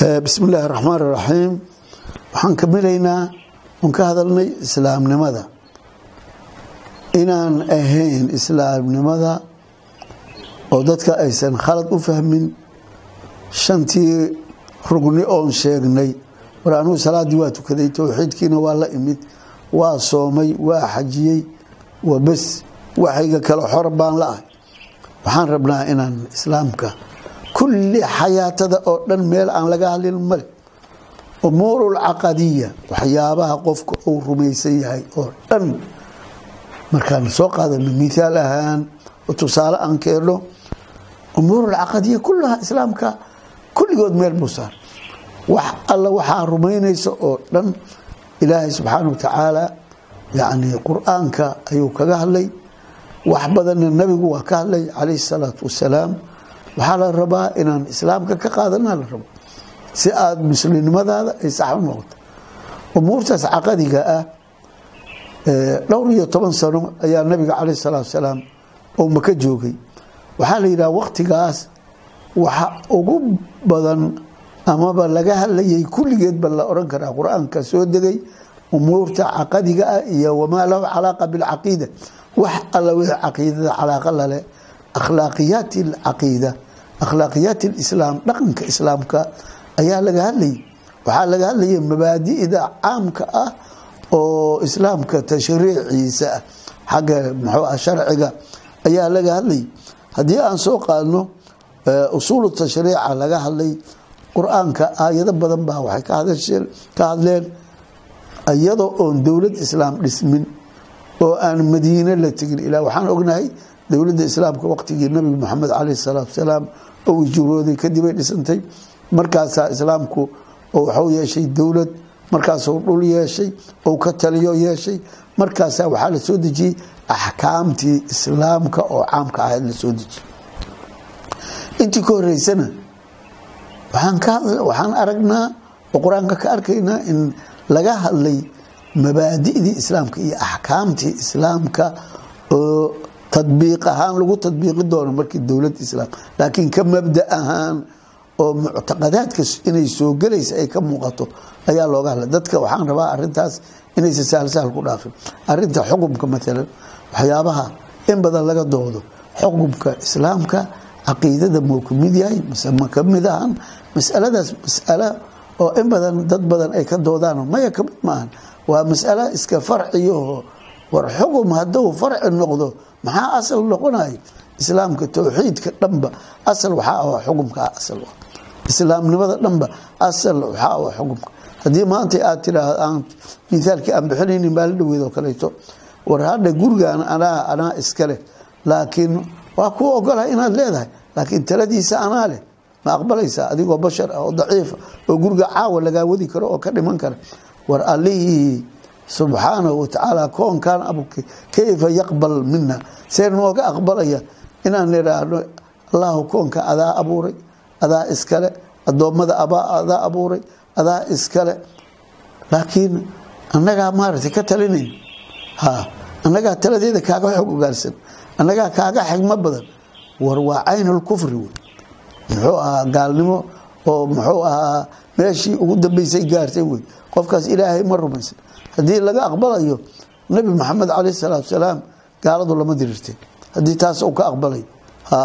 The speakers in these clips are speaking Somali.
bismi illaahi raxmaan iraxiim waxaan ka milaynaa oon ka hadalnay islaamnimada. Inaan ahayn islaamnimada oo dadka aysan khalad u fahmin shantii rugni oon sheegnay. War anugu salaaddii waa tukaday towxiidkiina waa la imid waa soomay waa xajiyey waa bes waxayga kale xor baan la ahay. Waxaan rabnaa inaan islaamka kulli xayaatada oo dhan meel aan laga hadlin male caqadiya waxyaabaha qofka uu rumaysan yahay oo dhan. Markaan soo qaadano mithaal ahaan tusaale aan keenno umuurul caqadiya kullaha islaamka kulligood meel buu saar. Wax alla waxaa rumaynaysa oo dhan ilaahay subxaana wa tacaala qur'aanka ayuu kaga hadlay. Wax badanna nabigu waa ka hadlay calayhi salaatu wasalaam waxaa la rabaa inaan islaamka ka qaadana la rabo si aada muslimnimadaada ay sax noqoto. Umuurtaas caqadiga ah dhowr iyo toban sano ayaa nabiga caleyh salaatu wasalaam oo maka joogay. Waxaa la yidhaha waktigaas waxa ugu badan amaba laga hadlayay kulligeedba la oran karaa qur'aanka soo degay umuurta caqadiga ah iyo wamaa lahu calaaqa bilcaqiida wax alla wixii caqiidada calaaqa lale akhlaaqiyaat alcaqiida akhlaaqiyaat alislaam dhaqanka islaamka ayaa laga hadlayay waxaa laga hadlayay mabaadi'da caamka ah oo islaamka tashriiciisa ah xagga muxuu ah sharciga ayaa laga hadlayay haddii aan soo qaadno usuulu tashriica laga hadlay qur'aanka aayado badan baa waxay ka hadleen iyadoo oon dowlad islaam dhismin oo aan madiine la tegin. Ilaa waxaan ognahay dowladda islaamka waqtigii nabi maxamed caleyh salaatu wasalaam oo ijurooday kadibay dhisantay markaasaa islaamku waxuu yeeshay dowlad markaasuu dhul yeeshay ou ka taliyo yeeshay markaasaa waxaa la soo dejiyey axkaamtii islaamka oo caamka ahayd la soo dejiyey. Intii ka horeysana waxaan aragnaa oo qur'aanka ka arkaynaa in laga hadlay mabaadidii islaamka iyo axkaamtii islaamka oo tadbiiq ahaan lagu tadbiiqi doono markii dowlad islaam laakiin ka mabda ahaan oo muctaqadaadka inay soo gelaysa ay ka muuqato ayaa looga hadlay dadka waxaan rabaa arintaas inaysa sahlsahal ku dhaafin arinta xukumka maalan waxyaabaha in badan laga doodo xukumka islaamka caqiidada muu ka mid yahay mise ma ka mid ahan masaladaas masalo oo in badan dad badan ay ka doodaan maya ka mid maahan waa masalo iska farciyaho war xukum hadduu farci noqdo maxaa asal noqonay islaamka towxiidka dhanba asal waxaa ah xukumka asal islaamnimada dhanba asal waxaa ah xukumka. Haddii maanta aad tiraahdo aan mithaalkii aan bixinaynin baa la dhaweed oo kaleeto. War hadha gurigaan anaa anaa iska leh. Laakiin waa kuu ogolaha inaad leedahay. Laakiin taladiisa anaa leh. Ma aqbalaysaa adigoo bashar ah oo daciifa oo guriga caawa lagaa wadi karo oo ka dhiman kara. War allihii subxaanahu watacaala koonkan abuke kayfa yaqbal mina see nooga aqbalaya? Inaan idhaahno allahu koonka adaa abuuray adaa iskale adoommada adaa abuuray adaa iskale. Laakiin annagaa maaragtay ka talinayn. Ha annagaa taladeeda kaaga xog ogaarsan annagaa kaaga xigmo badan. War waa caynulkufri wey. Muxuu ahaa gaalnimo oo muxuu ahaa meeshii ugu dambeysay gaartay wey. Qofkaas ilaahay ma rumaysan haddii laga aqbalayo nabi maxamed caleyh salaatu salaam gaaladu lama dirirteen haddii taas uu ka aqbalay. Ha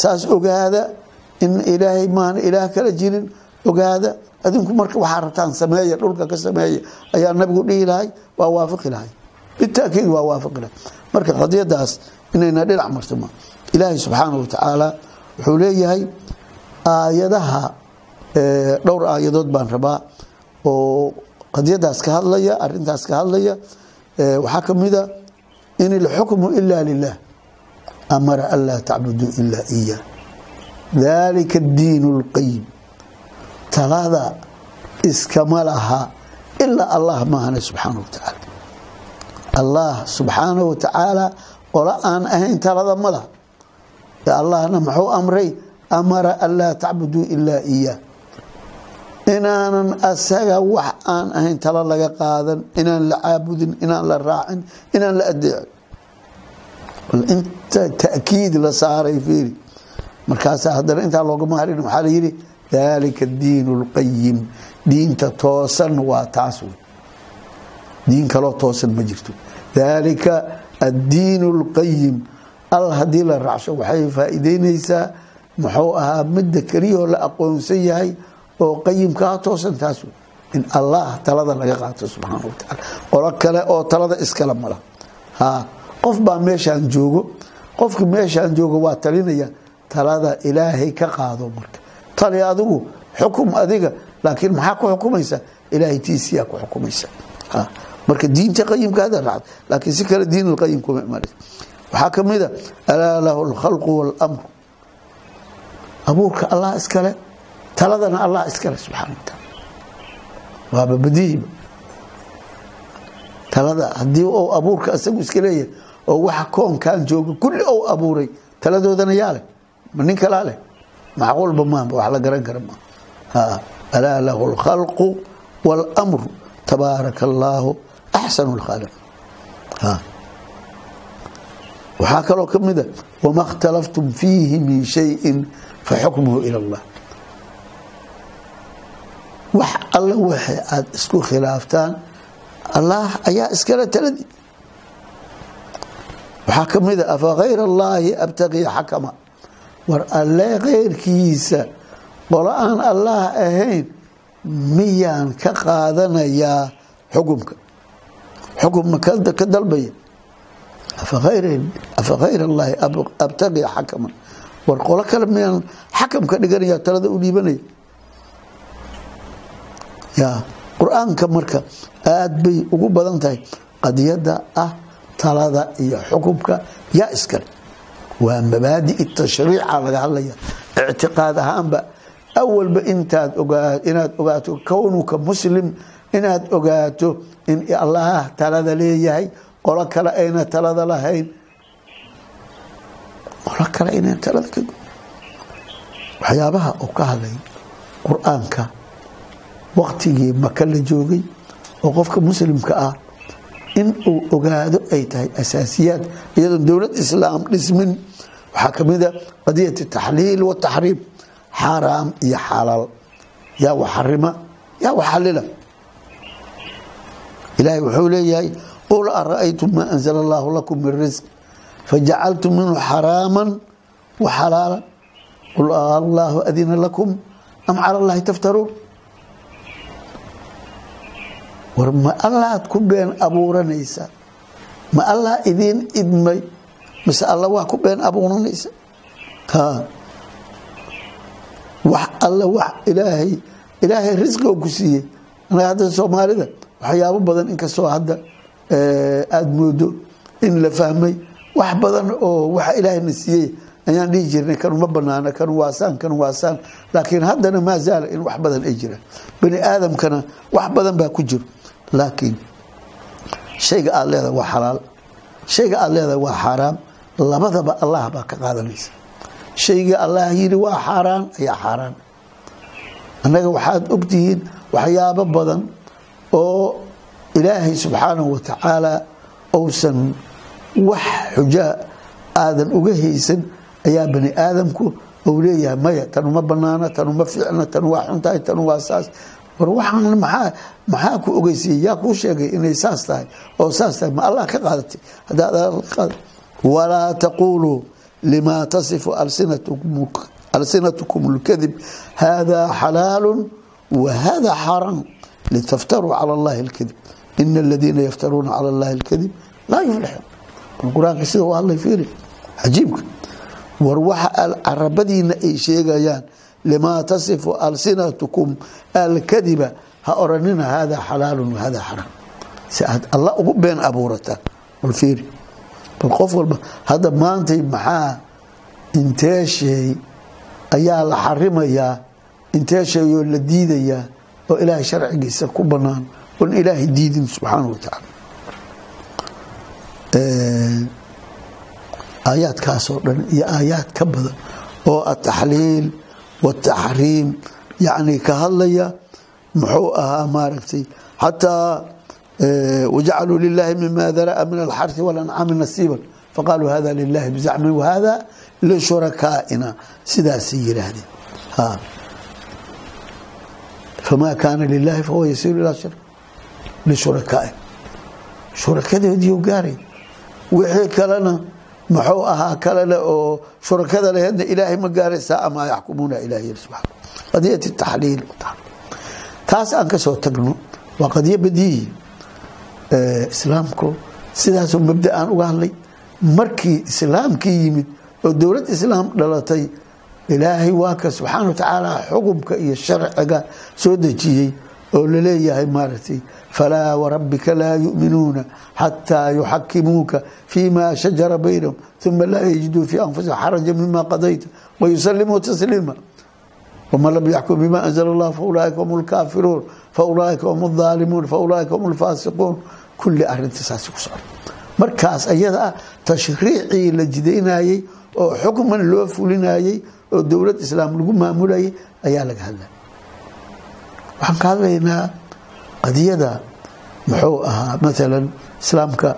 saas ogaada in ilaahay maana ilaah kala jirin. Ogaada adinku marka waxaa rabtaan sameeya dhulka ka sameeya ayaa nabigu dhihi lahay waa waafiqi lahay. Bitaakiid waa waafiqi lahay. Marka qadiyadaas inayna dhinac martoma ilaahay subxaana wa tacaala wuxuu leeyahay aayadaha dhowr aayadood baan rabaa oo qadiyadaas ka hadlaya arintaas ka hadlaya waxaa kamida in ilxukmu ila lilah amara an laa tacbuduu ila iya dalika diin اlqayim talada iskama laha ilaa allah maahane subxaana wa allah subxaana wa tacaala aan ahayn talada mala allahna muxuu amray amara an laa tacbuduu ilaa iya inaanan asaga wax aan ahayn talo laga qaadan inaan la caabudin inaan la raacin inaan la adeecin. Inta takiid la saaray fiiri. Markaasaa haddana intaa loogama harin waxaa la yidhi dalika diin اlqayim diinta toosan waa taas wey diin kaloo toosan ma jirto. Dalika addiin اlqayim al haddii la raacsho waxay faa'iideyneysaa muxuu ahaa midda keliyahoo la aqoonsan yahay oo qayimkaa toosan taas wey. In allah talada laga qaato subxaana wa qolo kale oo talada iskale mala. Qof baa meeshaan joogo qofki meeshaan joogo waa talinaya talada ilaahay ka qaado marka. Tali adigu xukum adiga laakiin maxaa ku xukumaysa? Ilaahay tiisiyaa ku xukumaysa. Marka diinta qayimka raacd laakiin si kale diin alqayim kuma imanaysa waxaa ka mid a alaa lahu alkhalqu waalamru abuurka allah iskale taladana allah iskale subxana wa waaba badihiba talada haddii ou abuurka isagu iska leeyahay oo waxa koonkan jooga kulli ou abuuray taladoodana yaa ma nin kalaa leh? Macquulba maaba wax la garan kara maa alaa lahu alkhalqu waalamru tabaaraka allaahu axsanu lkhaaliq waxaa kaloo ka mida wama اkhtalaftum fiihi min shayin faxukmuhu ila اllah wax alla waxa aada isku khilaaftaan allah ayaa iskale taladii waxaa ka mida afa hayr allaahi abtaqii xakama? War alle keyrkiisa qolo aan allah ahayn miyaan ka qaadanayaa xukumka xukumma ka dalbaya. Afa hayr allaahi abtaqii xakama? War qolo kale miyaan xakam ka dhiganaya talada u dhiibanaya. ya qur'aanka marka aada bay ugu badan tahay qadiyada ah talada iyo xukumka yaa iskale waa mabaadi tashriica laga hadlaya ictiqaad ahaanba. Awalba intaad inaad ogaato kownuka muslim inaad ogaato in allah talada leeyahay qolo kale ayna talada lahayn. Qolo kale ayna talada ka waxyaabaha uu ka hadlay qur'aanka waktigii maka la joogay oo qofka muslimka ah in uu ogaado ay tahay asaasiyaad iyadoon dowlad islaam dhismin. Waxaa ka mida qadiyat taxliil wataxriim xaaraam iyo xalaal. Yaa wax xarima yaa wax xalila. Ilaahay wuxuu leeyahay qul ara'aytum maa anzala allaahu lakum min risq fajacaltum minhu xaraaman wa xalaala qul allaahu adina lakum am cala allahi taftaruun war ma allaad ku been abuuranaysa? Ma allah idiin idmay? Mise alla waa ku been abuuranaysa? Wax alla wax ilaahay ilaahay risqigo ku siiyey. Anaga hadda soomaalida waxyaabo badan inkastoo hadda aada moodo in la fahmay. Wax badan oo waxa ilaahayna siiyey. Ayaan dhihi jirnay kan uma banaana kan waasaan kan waasaan. Laakiin haddana maa zaala in wax badan ay jiraan. Bani aadamkana wax badan baa ku jiro laakiin shayga aada leedahay waa xalaal. Shayga aada leedahay waa xaaraam. Labadaba allah baa ka qaadanaysa. Shayga allah yidhi waa xaaraan ayaa xaaraan. Annaga waxaad ogtihiin waxyaabo badan oo ilaahay subxaanahu wa tacaala uusan wax xujaa aadan uga haysan ayaa bani aadamku ou leeyahay maya tan uma banaana tan uma fiicna tan waa xuntahay tan waa saas war waxaan maxaa maxaa ku ogeysiyey yaa kuu sheegay inay saas tahay? Oo saas tahay ma allah ka qaadatay? Haddaad walaa taquuluu lima tasifu alsinatukum lkadib haadaa xalaalu wahada xaaraamu litaftaruu cala allahi lkadib ina aladiina yaftaruuna cala allahi lkadib laa yuflixuun. Qur'aanka sida u hadlay fiiri cajiibka. War waxa arabadiina ay sheegayaan limaa tasifu alsinatukum alkadiba ha oranina hada xalaalu wahada xaraam si aad alla ugu been abuurataa bal fiiri bal qof walba hadda maantay maxaa intee sheey ayaa la xarimayaa intee sheeyoo la diidayaa oo ilaahay sharcigiisa ku banaan oon ilaahay diidin subxaana wa tacaala aayaadkaasoo dhan iyo aayaad ka badan oo ataxliil wataxriim yacni ka hadlaya muxuu ahaa maaragtay xataa wajacaluu lilaahi mima daraa min alxarhi walancaami nasiiban faqaaluu hada lilahi bizacmin wahada lishurakaaina sidaasay yiraahdeen famaa kaana lilaahi fahuwa yasiiru ilaa shirk lishurakaai shurakadoodiiu gaaray wixii kalena muxuu ahaa kalena oo shurakada laheedna ilaahay ma gaaraysaa amaa yaxkumuuna ilaah yiri subxaana qadiyati taxliil taas aan ka soo tagno waa qadiyo badiyi islaamku sidaasoo mabda aan uga hadlay. Markii islaamkii yimid oo dowlad islaam dhalatay ilaahay waa ka subxaana wa tacaala xukumka iyo sharciga soo dejiyey oo la leeyahay maaragtay falaa warabbika laa yuminuuna xataa yuxakimuuka fima shajara baynahum uma laa yajiduu fii anfusihim xaraja mima qadayta wayusalimuu tasliima wman lam yaxkum bima anzla allah faulaaika hum lkaafiruun faulaaika hum aalimuun faulaaika hum lfaasiquun kulli arinta saas ku socda. Markaas ayada ah tashriicii la jidaynayey oo xukman loo fulinayey oo dowlad islaam lagu maamulayay ayaa laga hadlay waxaan ka hadlaynaa qadiyada muxuu ahaa maalan islaamka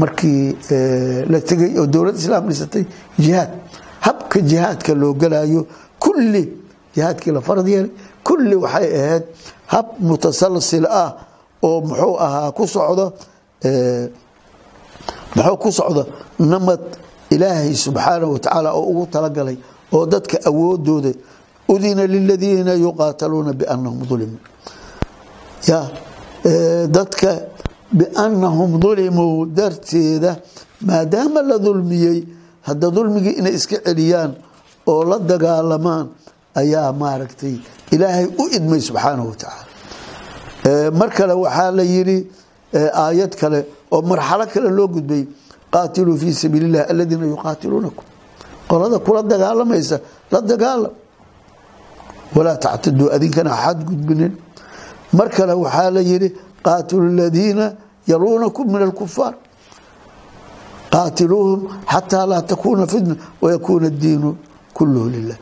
markii la tegay oo dowlad islaam dhisatay jihaad. Habka jihaadka loo galayo kulli jihaadkii la farad yeelay kulli waxay ahayd hab mutasalsil ah oo muxuu ahaa ku socdo muxuu ku socdo namad ilaahay subxaanahu watacaala oo ugu talagalay oo dadka awoodooda udina liladiina yuqaataluuna biannahum ulimuu ya dadka biannahum dulimuu darteeda maadaama la dulmiyey hadda dulmigii inay iska celiyaan oo la dagaalamaan ayaa maaragtay ilaahay u idmay subxaanahu wa tacaala mar kale waxaa la yidhi aayad kale oo marxalo kale loo gudbay qaatiluu fii sabiili illahi aladiina yuqaatiluunakum qolada kula dagaalamaysa la dagaalam walaa tactaduu adinkana xad gudbinin. Mar kale waxaa la yidhi qaatilu ladiina yaluunakum min alkufaar qaatiluuhum xataa laa takuuna fitna wayakuuna addiinu kuluhu lilah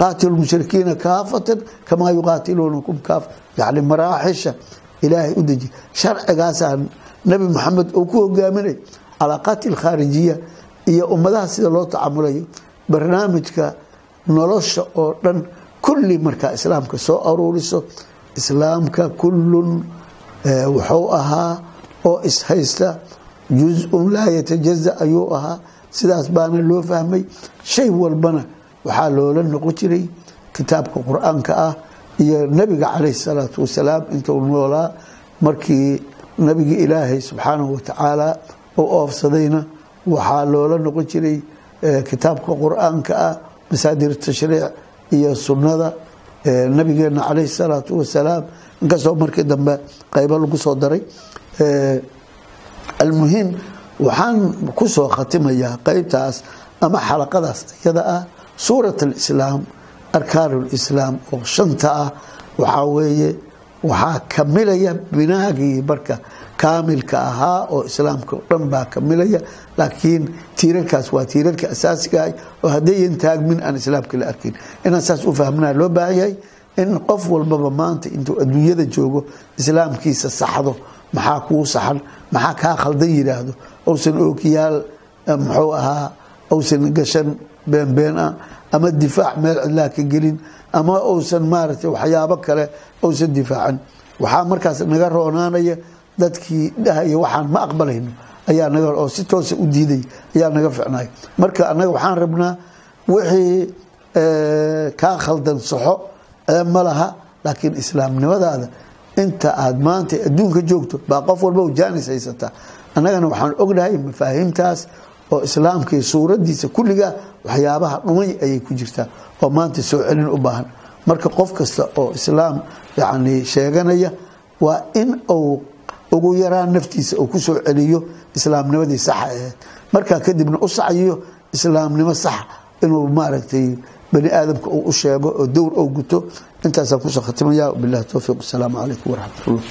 qaatilu mushrikiina kaafatan kamaa yuqaatiluunakum kaafa yani maraaxisha ilaahay u deji. Sharcigaasaa nabi maxamed uu ku hogaaminay calaaqaati alkhaarijiya iyo ummadaha sida loo tacamulayo barnaamijka nolosha oo dhan kulli markaa islaamka soo aruuriso islaamka kullun wuxuu ahaa oo ishaysta juz-un laa yatajaza ayuu ahaa. Sidaas baana loo fahmay. Shay walbana waxaa loola noqon jiray kitaabka qur'aanka ah iyo nabiga calayh salaatu wasalaam intuu noolaa. Markii nabiga ilaahay subxaanahu watacaala u oofsadayna waxaa loola noqon jiray kitaabka qur'aanka ah masaadir tashriic iyo sunnada nabigeena calayhi salaatu wasalaam. Inkastoo markii dambe qaybo lagu soo daray almuhim waxaan ku soo khatimayaa qeybtaas ama xalaqadaas iyada ah. Suurat alislaam arkaan lislaam oo shanta ah waxaa weeye waxaa kamilaya binaagii marka kaamilka ahaa oo islaamka o dhan baa kamilaya laakiin tiirarkaas waa tiirarka asaasigaah oo haddayan taagmin aan islaamka la arkin. Inaan saas u fahmana loo baahan yahay in qof walbaba maanta intuu adduunyada joogo islaamkiisa saxdo. Maxaa kuu saxan? Maxaa kaa khaldan yidhaahdo ousan ookiyaal muxuu ahaa? Ousan gashan beenbeen ah? Ama difaac meel cidlaa ka gelin? Ama uusan maaragtay waxyaabo kale uusan difaacan waxaa markaas naga roonaanaya dadkii dhahaya waxaan ma aqbalayno ayaa naga oo si toosa u diiday ayaa naga ficnay marka annaga waxaan rabnaa wixii kaa khaldan saxo ma laha laakiin islaamnimadaada inta aad maanta adduunka joogto baa qof walba jaanis haysataa annagana waxaan ognahay mafaahiimtaas oo islaamkii suuradiisa kulligaa waxyaabaha dhumay ayay ku jirtaa oo maanta soo celin u baahan. Marka qof kasta oo islaam yani sheeganaya waa in uu ugu yaraan naftiisa uu ku soo celiyo islaamnimadii saxa aheyd markaa kadibna u sacyiyo islaamnimo sax inuu maaragtay bani aadamka uu u sheego oo dowr ou guto. Intaasaan ku soo khatimaya bilahi towfiiq asalaamu calaykum waraxmat ullah